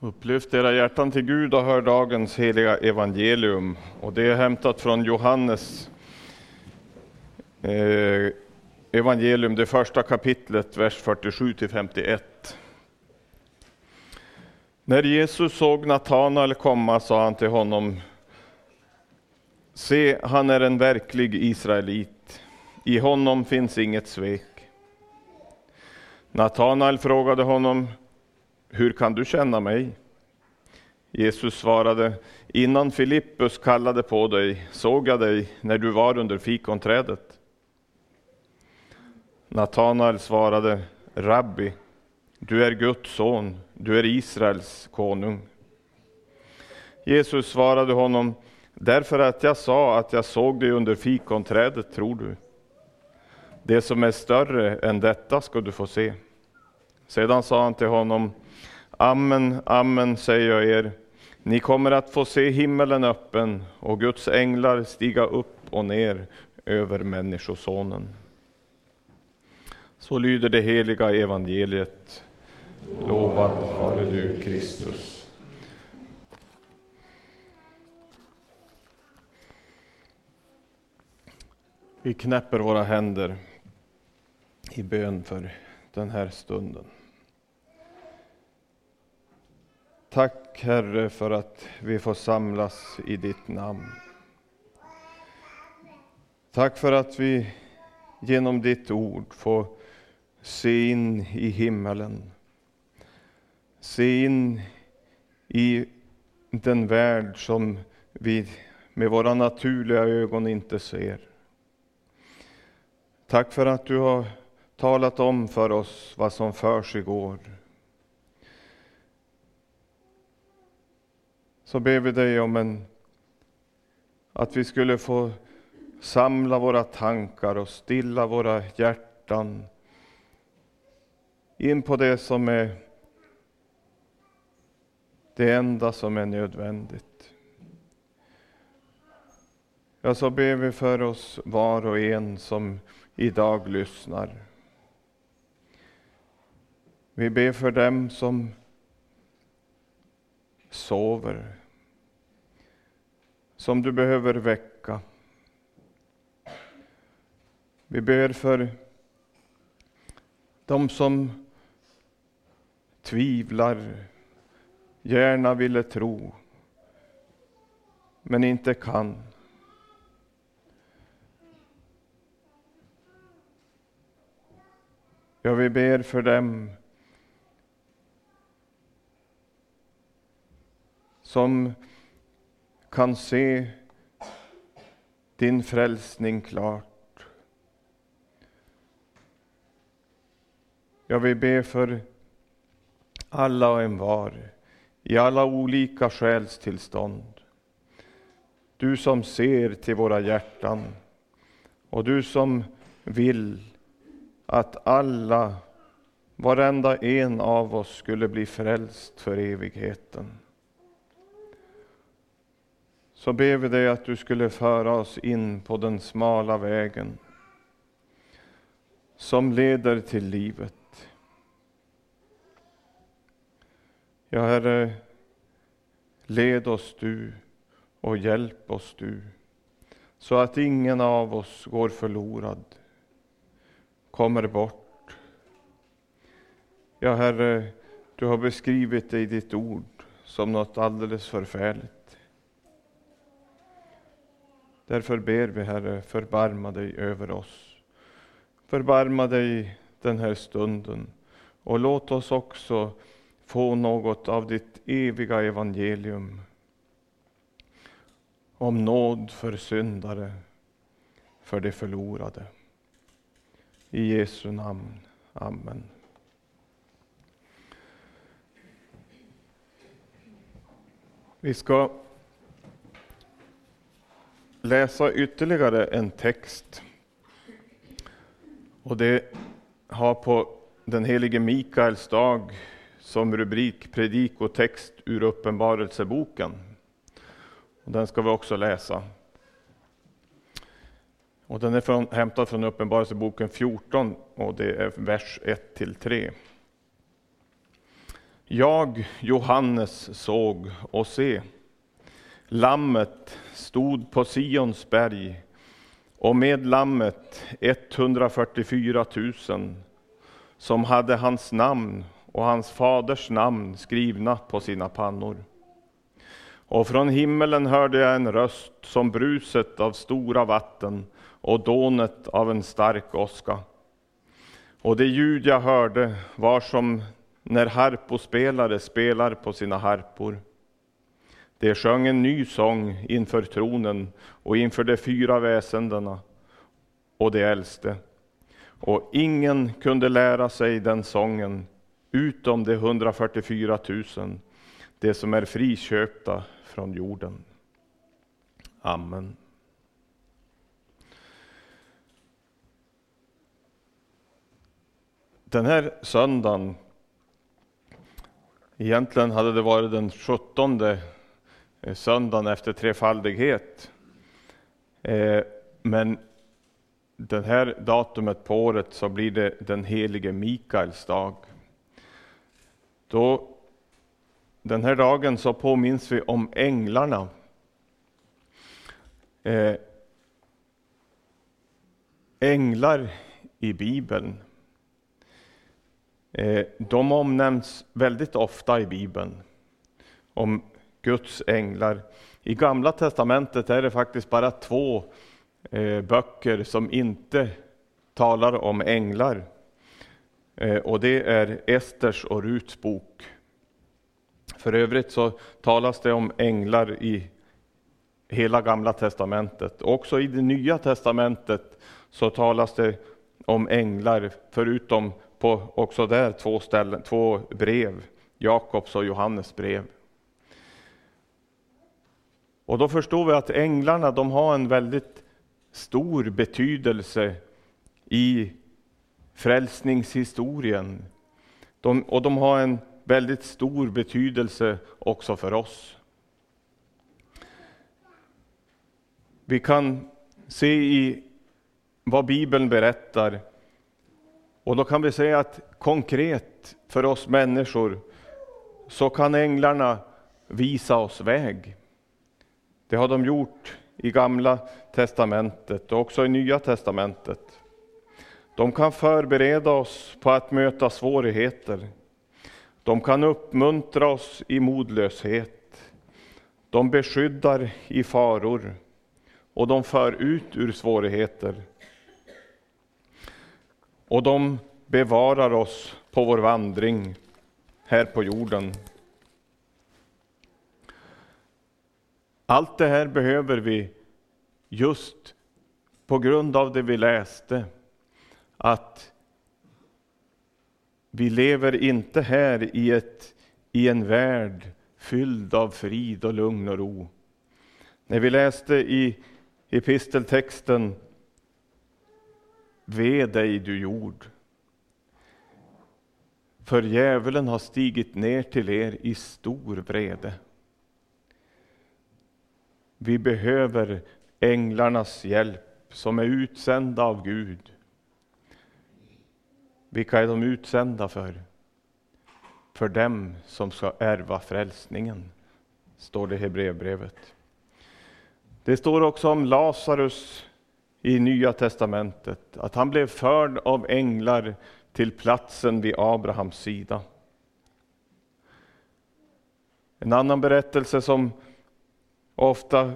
Upplyft era hjärtan till Gud och hör dagens heliga evangelium. Och det är hämtat från Johannes eh, evangelium, det första kapitlet, vers 47 till 51. När Jesus såg Natanael komma sa han till honom Se, han är en verklig israelit. I honom finns inget svek. Natanael frågade honom hur kan du känna mig? Jesus svarade, innan Filippus kallade på dig såg jag dig när du var under fikonträdet. Natanael svarade, Rabbi, du är Guds son, du är Israels konung. Jesus svarade honom, därför att jag sa att jag såg dig under fikonträdet tror du. Det som är större än detta ska du få se. Sedan sa han till honom, Amen, amen säger jag er, ni kommer att få se himmelen öppen och Guds änglar stiga upp och ner över Människosonen. Så lyder det heliga evangeliet. Lovad vare du Kristus. Vi knäpper våra händer i bön för den här stunden. Tack Herre för att vi får samlas i ditt namn. Tack för att vi genom ditt ord får se in i himmelen. Se in i den värld som vi med våra naturliga ögon inte ser. Tack för att du har talat om för oss vad som för sig går. Så ber vi dig om en, att vi skulle få samla våra tankar och stilla våra hjärtan in på det som är det enda som är nödvändigt. Ja, så ber vi för oss var och en som idag lyssnar. Vi ber för dem som sover, som du behöver väcka. Vi ber för de som tvivlar, gärna ville tro, men inte kan. Ja, vi ber för dem som kan se din frälsning klart. Jag vill be för alla och en var i alla olika själstillstånd. Du som ser till våra hjärtan och du som vill att alla, varenda en av oss skulle bli frälst för evigheten. Så ber vi dig att du skulle föra oss in på den smala vägen som leder till livet. Ja, Herre, led oss du och hjälp oss du så att ingen av oss går förlorad kommer bort. Ja, Herre, du har beskrivit det i ditt ord som något alldeles förfärligt. Därför ber vi, Herre, förbarma dig över oss. Förbarma dig den här stunden och låt oss också få något av ditt eviga evangelium om nåd för syndare, för de förlorade. I Jesu namn. Amen. Vi ska läsa ytterligare en text. Och det har på den helige Mikaels dag som rubrik Predikotext ur Uppenbarelseboken. Och den ska vi också läsa. Och den är från, hämtad från Uppenbarelseboken 14 och det är vers 1-3. Jag, Johannes, såg och se. Lammet stod på Sions berg och med lammet 144 000 som hade hans namn och hans faders namn skrivna på sina pannor. Och från himmelen hörde jag en röst som bruset av stora vatten och dånet av en stark åska. Och det ljud jag hörde var som när harpospelare spelar på sina harpor. De sjöng en ny sång inför tronen och inför de fyra väsendena och de äldste. Och ingen kunde lära sig den sången utom de 144 000, de som är friköpta från jorden. Amen. Den här söndagen, egentligen hade det varit den 17 Eh, söndagen efter trefaldighet. Eh, men det här datumet på året så blir det den helige Mikaels dag. Då, den här dagen så påminns vi om änglarna. Eh, änglar i Bibeln. De omnämns väldigt ofta i Bibeln. Om Guds änglar. I Gamla testamentet är det faktiskt bara två eh, böcker som inte talar om änglar. Eh, och det är Esters och Ruts bok. För övrigt så talas det om änglar i hela Gamla testamentet. Också i det Nya testamentet så talas det om änglar, förutom på också där två, ställen, två brev, Jakobs och Johannes brev. Och då förstår vi att änglarna de har en väldigt stor betydelse i frälsningshistorien. De, och de har en väldigt stor betydelse också för oss. Vi kan se i vad Bibeln berättar och då kan vi säga att konkret för oss människor så kan änglarna visa oss väg. Det har de gjort i Gamla testamentet och också i Nya testamentet. De kan förbereda oss på att möta svårigheter. De kan uppmuntra oss i modlöshet. De beskyddar i faror och de för ut ur svårigheter. Och de bevarar oss på vår vandring här på jorden. Allt det här behöver vi just på grund av det vi läste, att vi lever inte här i, ett, i en värld fylld av frid och lugn och ro. När vi läste i episteltexten Ve dig du jord, för djävulen har stigit ner till er i stor vrede. Vi behöver änglarnas hjälp som är utsända av Gud. Vilka är de utsända för? För dem som ska ärva frälsningen, står det i Hebreerbrevet. Det står också om Lazarus i Nya testamentet, att han blev förd av änglar till platsen vid Abrahams sida. En annan berättelse som ofta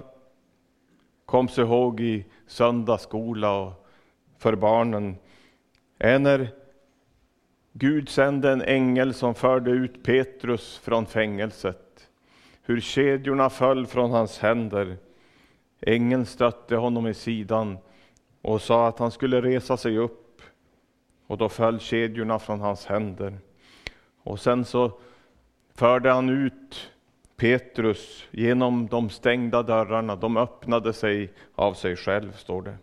koms ihåg i söndagsskola och för barnen är när Gud sände en ängel som förde ut Petrus från fängelset. Hur kedjorna föll från hans händer. Ängeln stötte honom i sidan och sa att han skulle resa sig upp. Och då föll kedjorna från hans händer. Och sen så förde han ut Petrus genom de stängda dörrarna, de öppnade sig av sig själv, står det.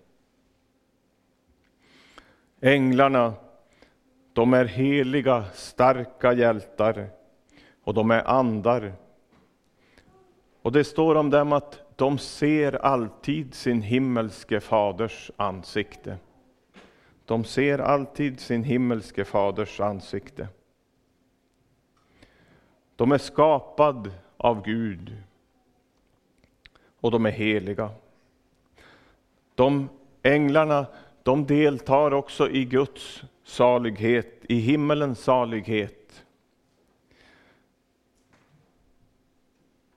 Änglarna, de är heliga, starka hjältar och de är andar. Och det står om dem att de ser alltid sin himmelske faders ansikte. De ser alltid sin himmelske faders ansikte. De är skapade av Gud och de är heliga. De änglarna de deltar också i Guds salighet, i himmelens salighet.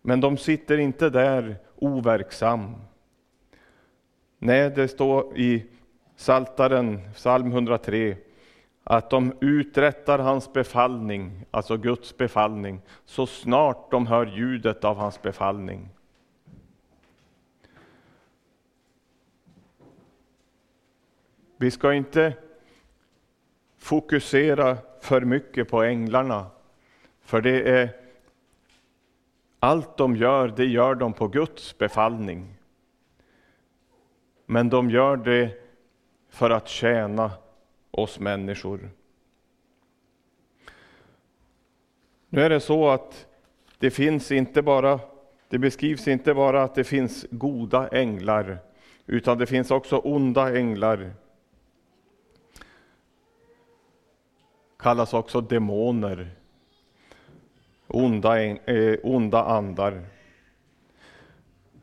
Men de sitter inte där overksam. Nej, det står i Saltaren, psalm 103, att de uträttar hans befallning, alltså Guds befallning, så snart de hör ljudet av hans befallning. Vi ska inte fokusera för mycket på änglarna, för det är allt de gör, det gör de på Guds befallning. Men de gör det för att tjäna oss människor. Nu är det så att det finns inte bara, det beskrivs inte bara att det finns goda änglar, utan det finns också onda änglar. Kallas också demoner, onda, eh, onda andar.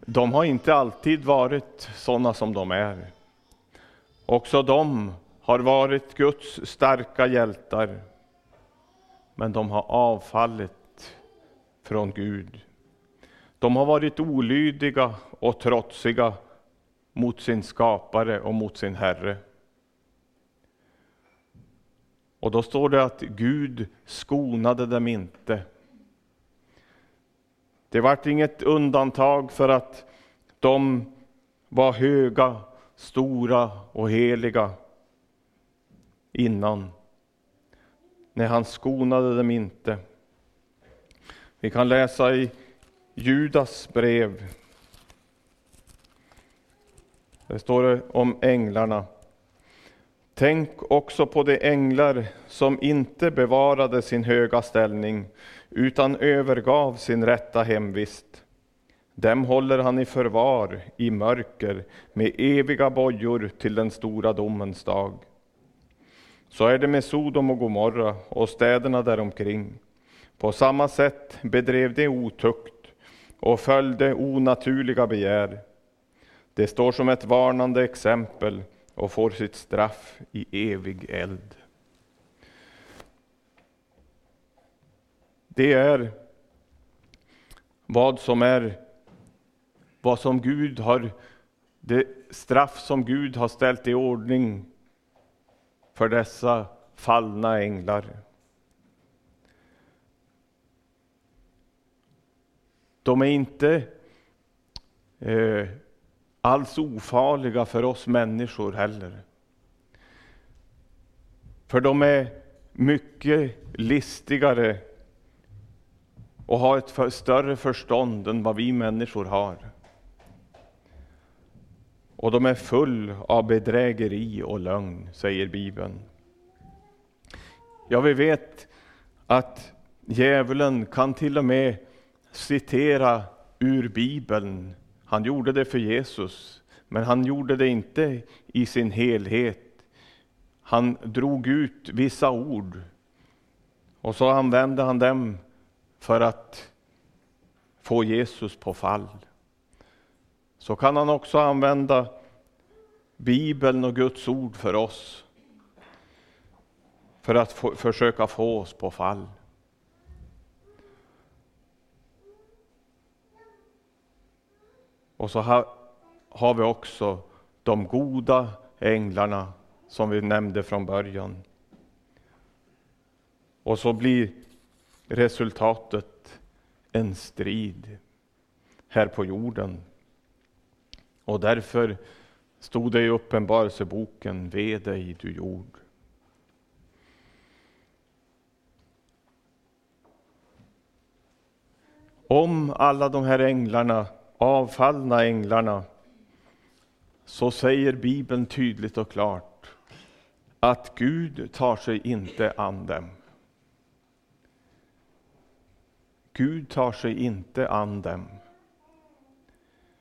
De har inte alltid varit sådana som de är. Också de har varit Guds starka hjältar, men de har avfallit från Gud. De har varit olydiga och trotsiga mot sin skapare och mot sin Herre. Och då står det att Gud skonade dem inte. Det vart inget undantag för att de var höga, stora och heliga innan. Nej, han skonade dem inte. Vi kan läsa i Judas brev. Det står det om änglarna. Tänk också på de änglar som inte bevarade sin höga ställning utan övergav sin rätta hemvist. Dem håller han i förvar i mörker med eviga bojor till den stora domens dag. Så är det med Sodom och Gomorra och städerna däromkring. På samma sätt bedrev de otukt och följde onaturliga begär. Det står som ett varnande exempel och får sitt straff i evig eld. Det är vad som är vad som Gud har, det straff som Gud har ställt i ordning för dessa fallna änglar. De är inte eh, alls ofarliga för oss människor heller. För de är mycket listigare och har ett för, större förstånd än vad vi människor har. Och de är full av bedrägeri och lögn, säger Bibeln. Ja, vi vet att djävulen kan till och med citera ur Bibeln. Han gjorde det för Jesus, men han gjorde det inte i sin helhet. Han drog ut vissa ord och så använde han dem för att få Jesus på fall. Så kan han också använda Bibeln och Guds ord för oss. För att få, försöka få oss på fall. Och så har, har vi också de goda änglarna som vi nämnde från början. Och så blir resultatet en strid här på jorden. Och därför stod det i Uppenbarelseboken, ve dig du jord. Om alla de här änglarna, avfallna änglarna, så säger Bibeln tydligt och klart att Gud tar sig inte an dem. Gud tar sig inte an dem.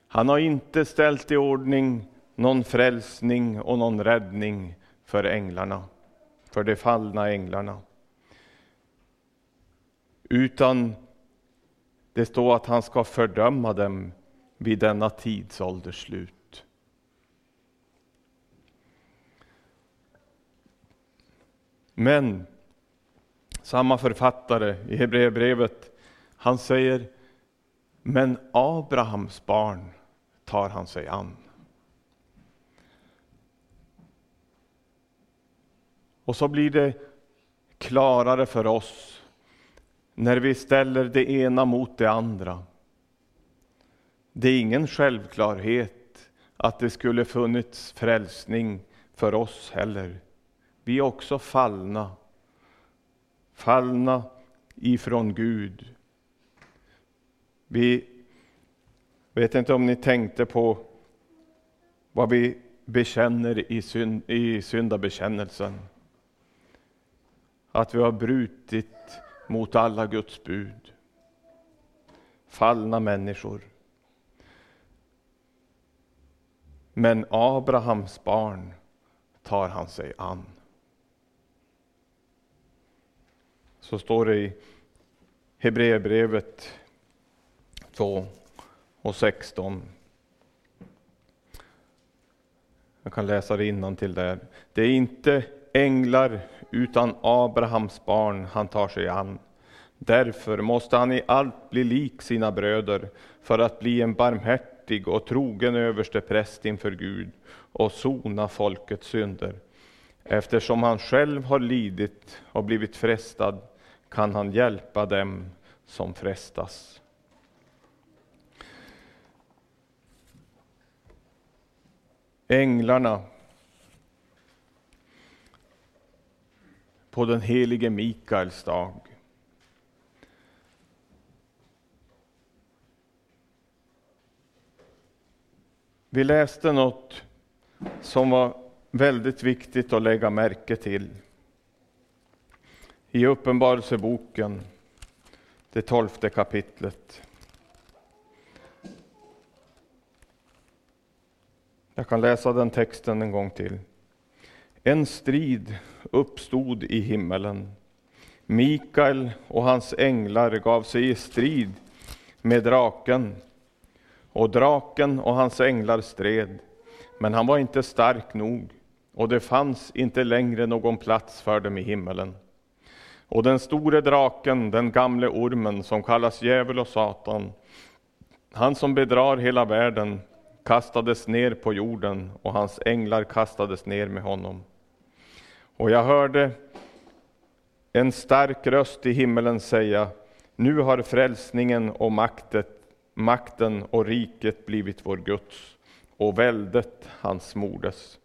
Han har inte ställt i ordning någon frälsning och någon räddning för änglarna, för de fallna änglarna. Utan Det står att han ska fördöma dem vid denna tidsålders slut. Men samma författare i Hebreerbrevet, han säger men Abrahams barn tar han sig an. Och så blir det klarare för oss när vi ställer det ena mot det andra. Det är ingen självklarhet att det skulle funnits frälsning för oss heller. Vi är också fallna. Fallna ifrån Gud. Vi vet inte om ni tänkte på vad vi bekänner i, synd, i syndabekännelsen. Att vi har brutit mot alla Guds bud. Fallna människor. Men Abrahams barn tar han sig an. Så står det i Hebreerbrevet 2 och 16. Jag kan läsa det till där. Det är inte änglar utan Abrahams barn han tar sig an. Därför måste han i allt bli lik sina bröder för att bli en barmhärtig och trogen överste präst inför Gud och sona folkets synder. Eftersom han själv har lidit och blivit frestad kan han hjälpa dem som frestas. Änglarna på den helige Mikaels dag. Vi läste något som var väldigt viktigt att lägga märke till. I Uppenbarelseboken, det tolfte kapitlet. Jag kan läsa den texten en gång till. En strid uppstod i himmelen. Mikael och hans änglar gav sig i strid med draken, och draken och hans änglar stred, men han var inte stark nog, och det fanns inte längre någon plats för dem i himmelen. Och den store draken, den gamle ormen som kallas djävul och Satan, han som bedrar hela världen, kastades ner på jorden och hans änglar kastades ner med honom. Och jag hörde en stark röst i himmelen säga, nu har frälsningen och maktet, makten och riket blivit vår Guds och väldet hans mordes.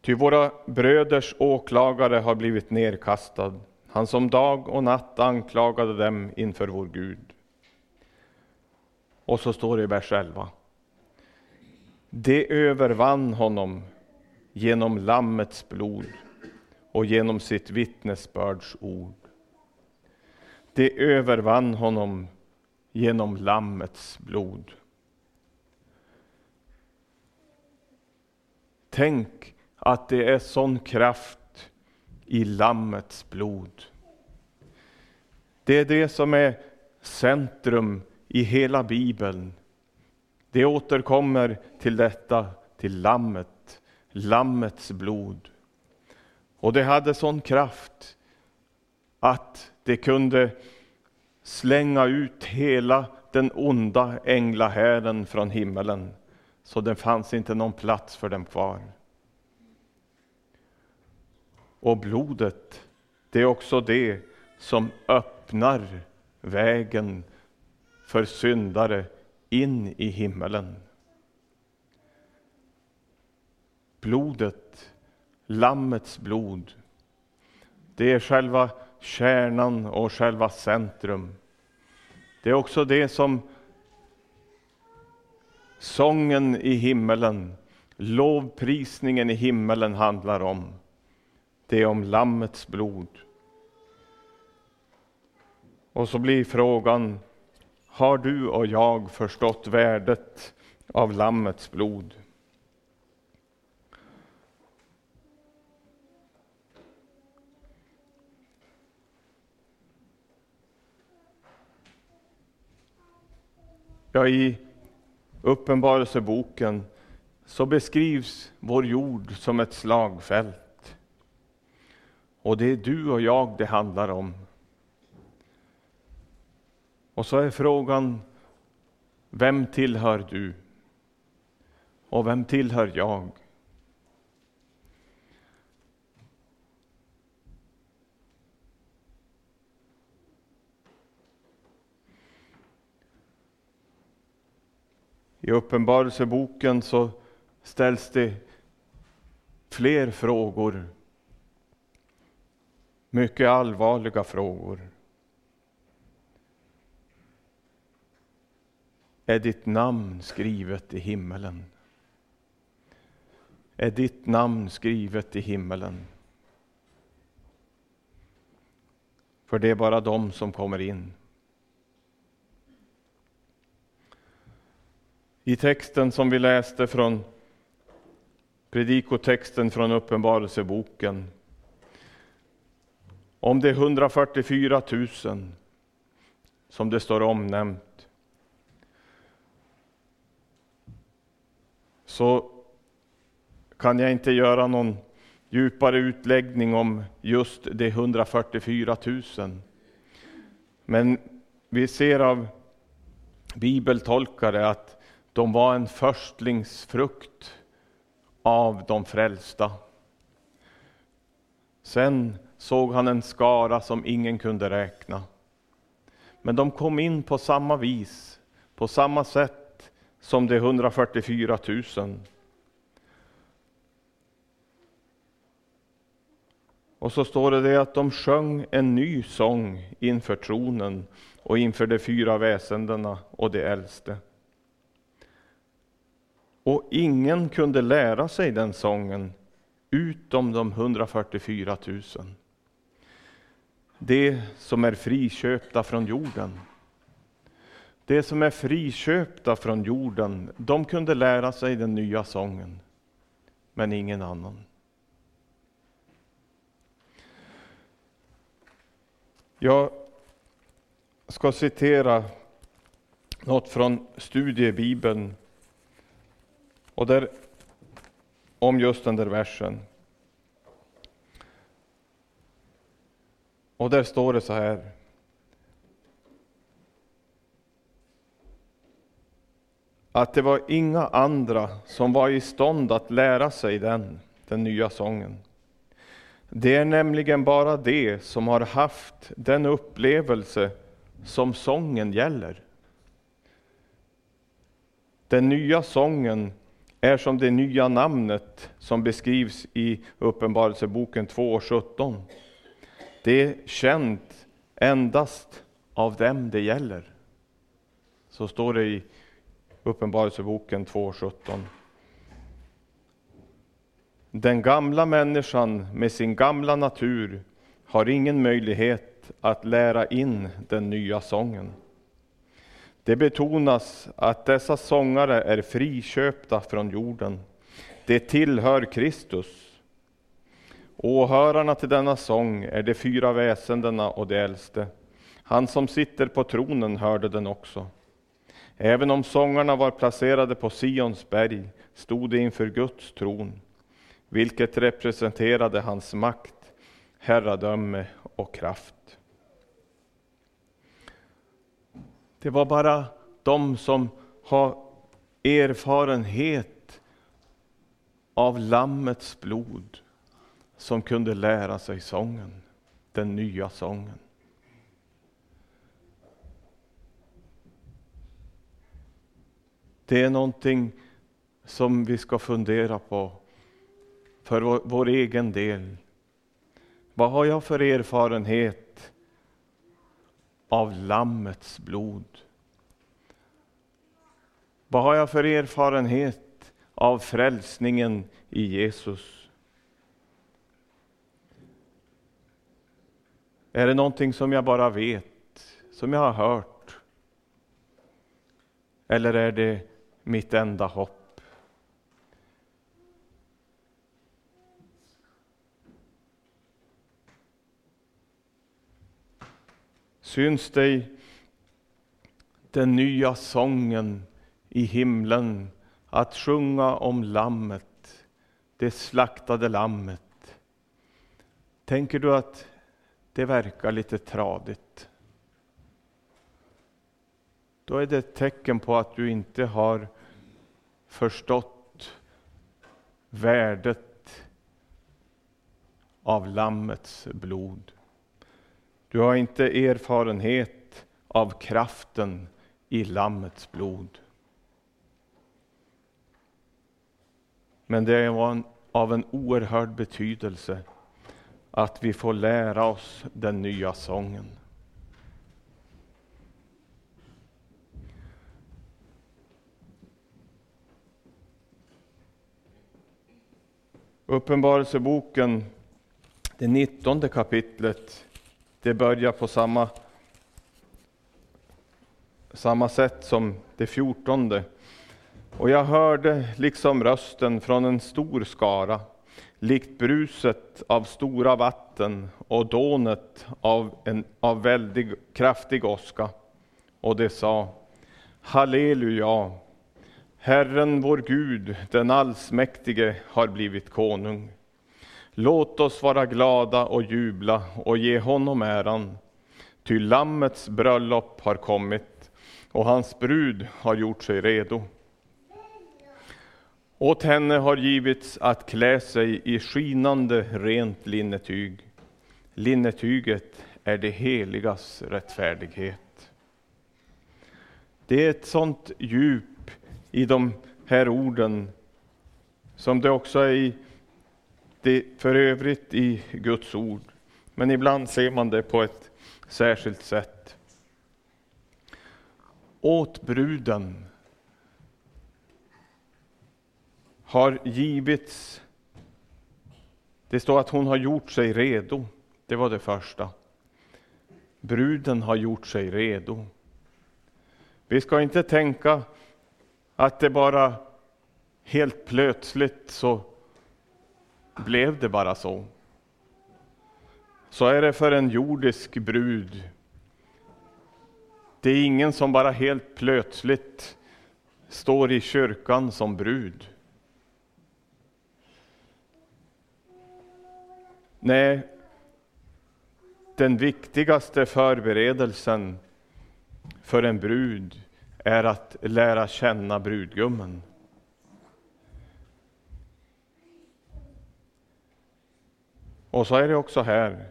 Ty våra bröders åklagare har blivit nerkastad, han som dag och natt anklagade dem inför vår Gud. Och så står det i vers 11. Det övervann honom genom Lammets blod och genom sitt vittnesbörds ord. Det övervann honom genom Lammets blod. Tänk att det är sån kraft i Lammets blod. Det är det som är centrum i hela Bibeln. Det återkommer till detta, till Lammet, Lammets blod. Och det hade sån kraft att det kunde slänga ut hela den onda änglahären från himmelen, så det fanns inte någon plats för dem kvar. Och blodet, det är också det som öppnar vägen för syndare in i himmelen. Blodet, Lammets blod, det är själva kärnan och själva centrum. Det är också det som sången i himmelen, lovprisningen i himmelen handlar om. Det är om Lammets blod. Och så blir frågan, har du och jag förstått värdet av Lammets blod. Ja, i Uppenbarelseboken så beskrivs vår jord som ett slagfält. Och det är du och jag det handlar om. Och så är frågan, vem tillhör du? Och vem tillhör jag? I Uppenbarelseboken så ställs det fler frågor. Mycket allvarliga frågor. Är ditt namn skrivet i himmelen? Är ditt namn skrivet i himmelen? För det är bara de som kommer in. I texten som vi läste från predikotexten från Uppenbarelseboken om de 144 000 som det står omnämnt så kan jag inte göra någon djupare utläggning om just de 144 000. Men vi ser av bibeltolkare att de var en förstlingsfrukt av de frälsta. Sen såg han en skara som ingen kunde räkna. Men de kom in på samma vis, på samma sätt som de 144 000. Och så står det, det att de sjöng en ny sång inför tronen och inför de fyra väsendena och de äldste. Och ingen kunde lära sig den sången utom de 144 000. de som är friköpta från jorden. De som är friköpta från jorden, de kunde lära sig den nya sången, men ingen annan. Jag ska citera något från studiebibeln och där, om just den där versen. Och där står det så här. Att det var inga andra som var i stånd att lära sig den, den nya sången. Det är nämligen bara de som har haft den upplevelse som sången gäller. Den nya sången är som det nya namnet som beskrivs i Uppenbarelseboken 2.17. Det är känt endast av dem det gäller. Så står det i Uppenbarelseboken 2.17. Den gamla människan med sin gamla natur har ingen möjlighet att lära in den nya sången. Det betonas att dessa sångare är friköpta från jorden. Det tillhör Kristus. Åhörarna till denna sång är de fyra väsendena och de äldste. Han som sitter på tronen hörde den också. Även om sångarna var placerade på Sions berg stod de inför Guds tron, vilket representerade hans makt, herradöme och kraft. Det var bara de som har erfarenhet av Lammets blod som kunde lära sig sången, den nya sången. Det är någonting som vi ska fundera på för vår, vår egen del. Vad har jag för erfarenhet av Lammets blod. Vad har jag för erfarenhet av frälsningen i Jesus? Är det någonting som jag bara vet, som jag har hört? Eller är det mitt enda hopp? Syns dig den nya sången i himlen, att sjunga om lammet, det slaktade lammet. Tänker du att det verkar lite tradigt? Då är det ett tecken på att du inte har förstått värdet av Lammets blod. Du har inte erfarenhet av kraften i Lammets blod. Men det är av en oerhörd betydelse att vi får lära oss den nya sången. Uppenbarelseboken, det nittonde kapitlet, det börjar på samma, samma sätt som det fjortonde. Och jag hörde liksom rösten från en stor skara, likt bruset av stora vatten och dånet av en av väldig kraftig åska. Och det sa Halleluja! Herren vår Gud, den allsmäktige, har blivit konung. Låt oss vara glada och jubla och ge honom äran. Ty Lammets bröllop har kommit och hans brud har gjort sig redo. Åt henne har givits att klä sig i skinande rent linnetyg. Linnetyget är det heligas rättfärdighet. Det är ett sånt djup i de här orden, som det också är i det för övrigt i Guds ord. Men ibland ser man det på ett särskilt sätt. Åt bruden har givits, det står att hon har gjort sig redo, det var det första. Bruden har gjort sig redo. Vi ska inte tänka att det bara helt plötsligt så blev det bara så. Så är det för en jordisk brud. Det är ingen som bara helt plötsligt står i kyrkan som brud. Nej, den viktigaste förberedelsen för en brud är att lära känna brudgummen. Och så är det också här.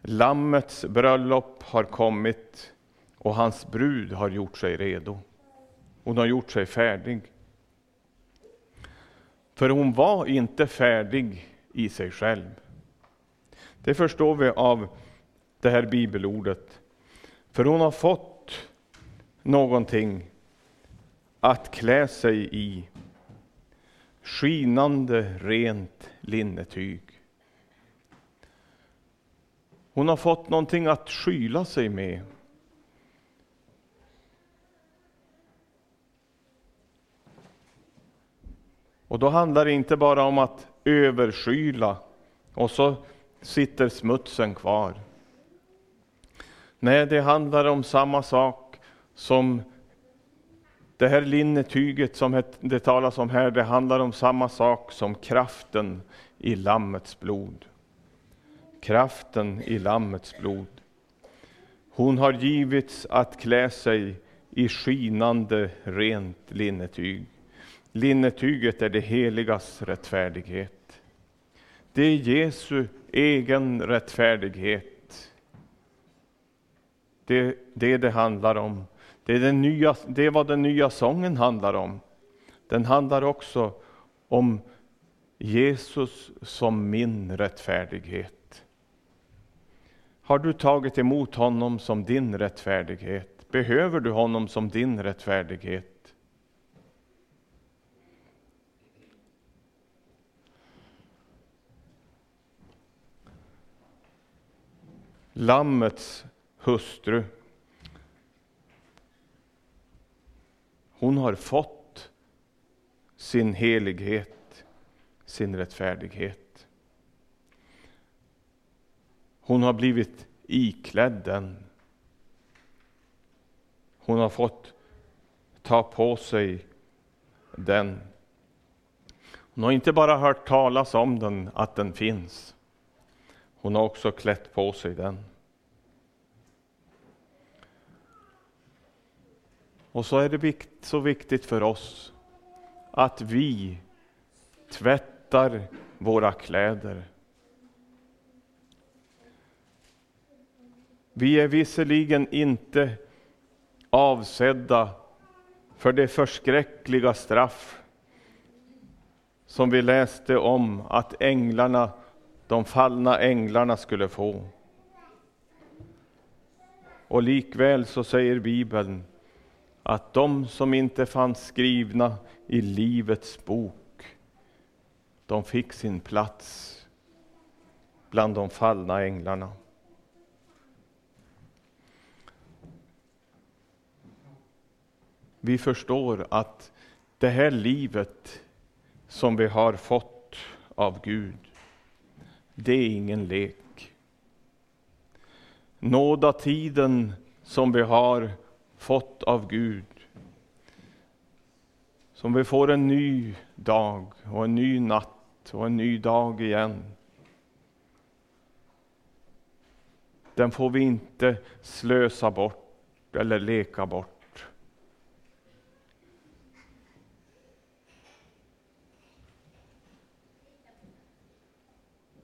Lammets bröllop har kommit och hans brud har gjort sig redo. Hon har gjort sig färdig. För hon var inte färdig i sig själv. Det förstår vi av det här bibelordet. För hon har fått någonting att klä sig i. Skinande rent linnetyg. Hon har fått någonting att skyla sig med. Och då handlar det inte bara om att överskyla och så sitter smutsen kvar. Nej, det handlar om samma sak som det här linnetyget som det talas om här, det handlar om samma sak som kraften i Lammets blod. Kraften i Lammets blod. Hon har givits att klä sig i skinande rent linnetyg. Linnetyget är det heligas rättfärdighet. Det är Jesu egen rättfärdighet. Det är det det handlar om. Det är, den nya, det är vad den nya sången handlar om. Den handlar också om Jesus som min rättfärdighet. Har du tagit emot honom som din rättfärdighet? Behöver du honom som din rättfärdighet? Lammets hustru Hon har fått sin helighet, sin rättfärdighet. Hon har blivit iklädd den. Hon har fått ta på sig den. Hon har inte bara hört talas om den, att den finns. Hon har också klätt på sig den. Och så är det så viktigt för oss att vi tvättar våra kläder. Vi är visserligen inte avsedda för det förskräckliga straff som vi läste om att änglarna, de fallna änglarna skulle få. Och likväl så säger Bibeln att de som inte fanns skrivna i Livets bok, de fick sin plats bland de fallna änglarna. Vi förstår att det här livet som vi har fått av Gud, det är ingen lek. Nådatiden som vi har fått av Gud, som vi får en ny dag och en ny natt och en ny dag igen. Den får vi inte slösa bort eller leka bort.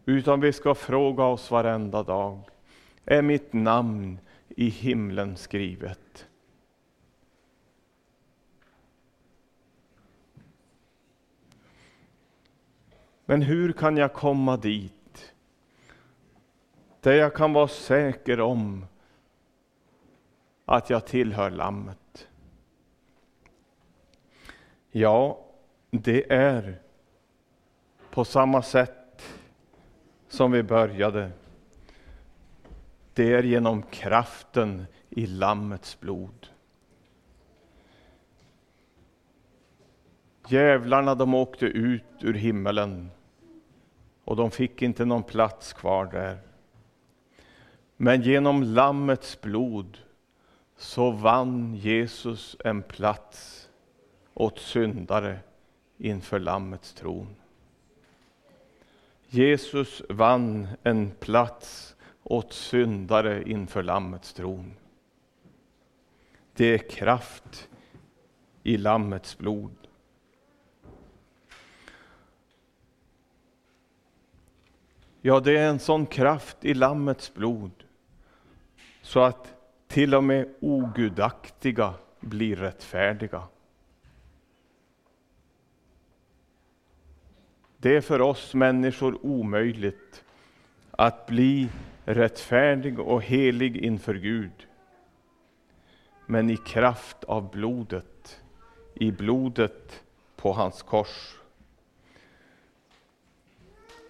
Utan vi ska fråga oss varenda dag, är mitt namn i himlen skrivet? Men hur kan jag komma dit? Där jag kan vara säker om att jag tillhör Lammet. Ja, det är på samma sätt som vi började. Det är genom kraften i Lammets blod. Djävlarna de åkte ut ur himmelen och de fick inte någon plats kvar där. Men genom Lammets blod så vann Jesus en plats åt syndare inför Lammets tron. Jesus vann en plats åt syndare inför Lammets tron. Det är kraft i Lammets blod. Ja, det är en sån kraft i Lammets blod så att till och med ogudaktiga blir rättfärdiga. Det är för oss människor omöjligt att bli rättfärdig och helig inför Gud. Men i kraft av blodet, i blodet på hans kors,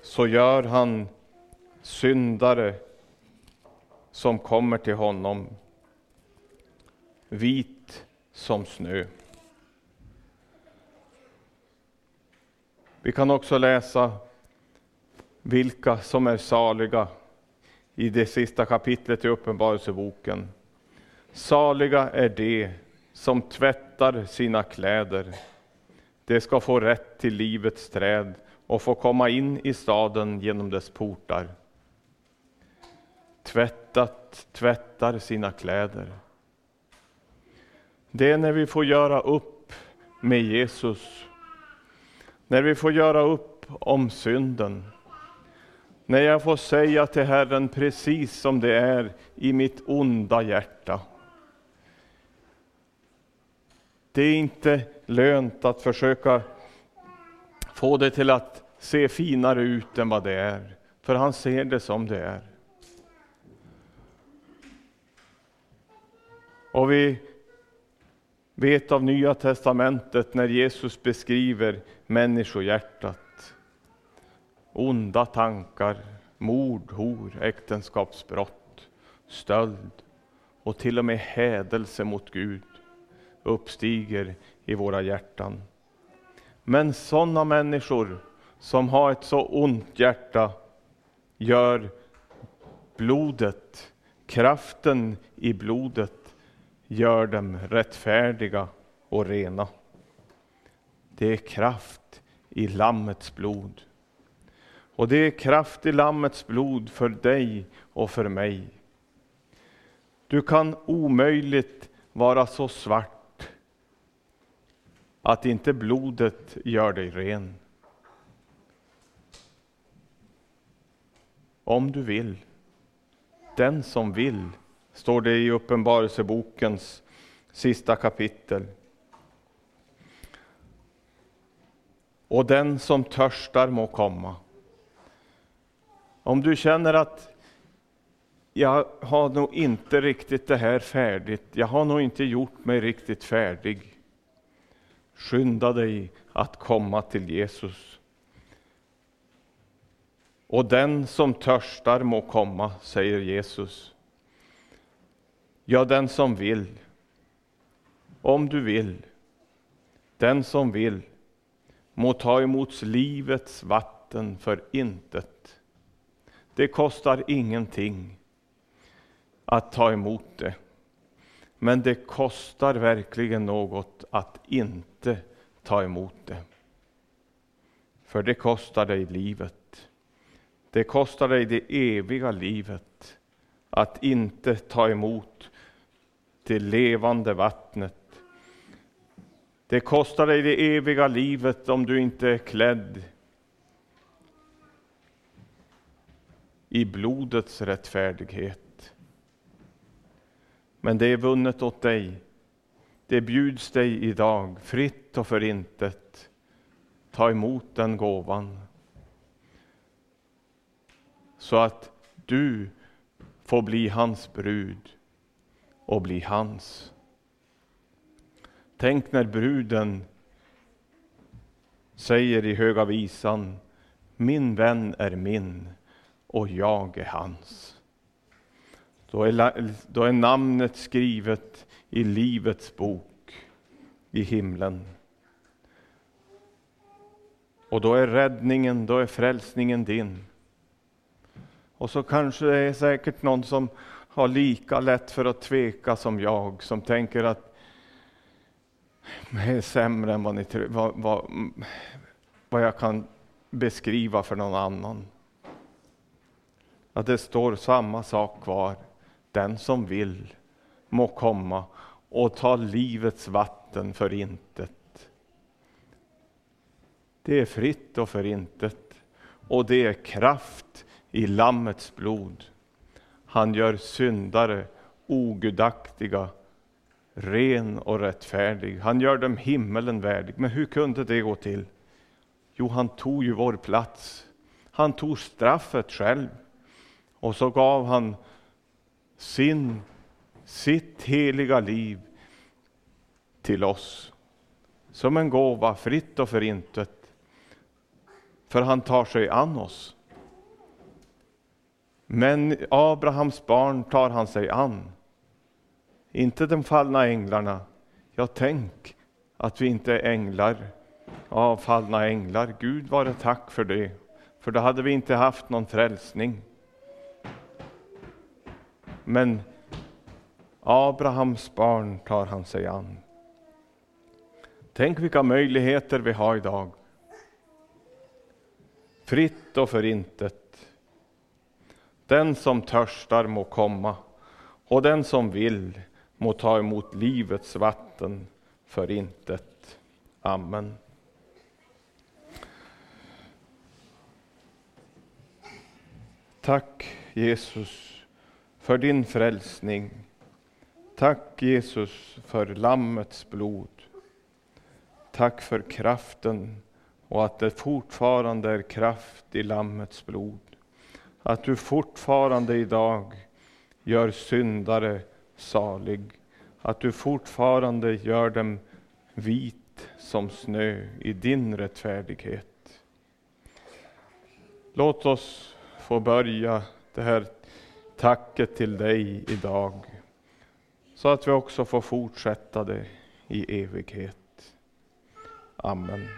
så gör han syndare som kommer till honom vit som snö. Vi kan också läsa vilka som är saliga i det sista kapitlet i Uppenbarelseboken. Saliga är de som tvättar sina kläder. De ska få rätt till livets träd och få komma in i staden genom dess portar. Tvättat tvättar sina kläder. Det är när vi får göra upp med Jesus när vi får göra upp om synden. När jag får säga till Herren precis som det är i mitt onda hjärta. Det är inte lönt att försöka få det till att se finare ut än vad det är, för han ser det som det är. Och vi vet av Nya testamentet när Jesus beskriver människohjärtat. Onda tankar, mord, hor, äktenskapsbrott, stöld och till och med hädelse mot Gud uppstiger i våra hjärtan. Men sådana människor som har ett så ont hjärta gör blodet, kraften i blodet gör dem rättfärdiga och rena. Det är kraft i Lammets blod. Och det är kraft i Lammets blod för dig och för mig. Du kan omöjligt vara så svart att inte blodet gör dig ren. Om du vill. Den som vill, står det i Uppenbarelsebokens sista kapitel. Och den som törstar må komma. Om du känner att jag har nog inte riktigt det här färdigt, jag har nog inte gjort mig riktigt färdig. Skynda dig att komma till Jesus. Och den som törstar må komma, säger Jesus. Ja, den som vill. Om du vill. Den som vill må ta emot livets vatten för intet. Det kostar ingenting att ta emot det. Men det kostar verkligen något att inte ta emot det. För det kostar dig livet. Det kostar dig det eviga livet att inte ta emot det levande vattnet. Det kostar dig det eviga livet om du inte är klädd i blodets rättfärdighet. Men det är vunnet åt dig. Det bjuds dig idag, fritt och förintet. Ta emot den gåvan. Så att du får bli hans brud och bli hans. Tänk när bruden säger i Höga visan, min vän är min och jag är hans. Då är, då är namnet skrivet i Livets bok i himlen. Och då är räddningen, då är frälsningen din. Och så kanske det är säkert någon som har lika lätt för att tveka som jag, som tänker att det är sämre än vad, ni, vad, vad, vad jag kan beskriva för någon annan. Att det står samma sak kvar. Den som vill må komma och ta livets vatten för intet. Det är fritt och för intet. Och det är kraft i Lammets blod. Han gör syndare ogudaktiga, ren och rättfärdig. Han gör dem himmelen värdig. Men hur kunde det gå till? Jo, han tog ju vår plats. Han tog straffet själv. Och så gav han sin, sitt heliga liv till oss. Som en gåva, fritt och förintet. För han tar sig an oss. Men Abrahams barn tar han sig an. Inte de fallna änglarna. Ja, tänk att vi inte är änglar, avfallna änglar. Gud vare tack för det, för då hade vi inte haft någon frälsning. Men Abrahams barn tar han sig an. Tänk vilka möjligheter vi har idag. Fritt och förintet. Den som törstar må komma och den som vill må ta emot livets vatten för intet. Amen. Tack Jesus för din frälsning. Tack Jesus för Lammets blod. Tack för kraften och att det fortfarande är kraft i Lammets blod att du fortfarande idag gör syndare salig, att du fortfarande gör dem vit som snö i din rättfärdighet. Låt oss få börja det här tacket till dig idag, så att vi också får fortsätta det i evighet. Amen.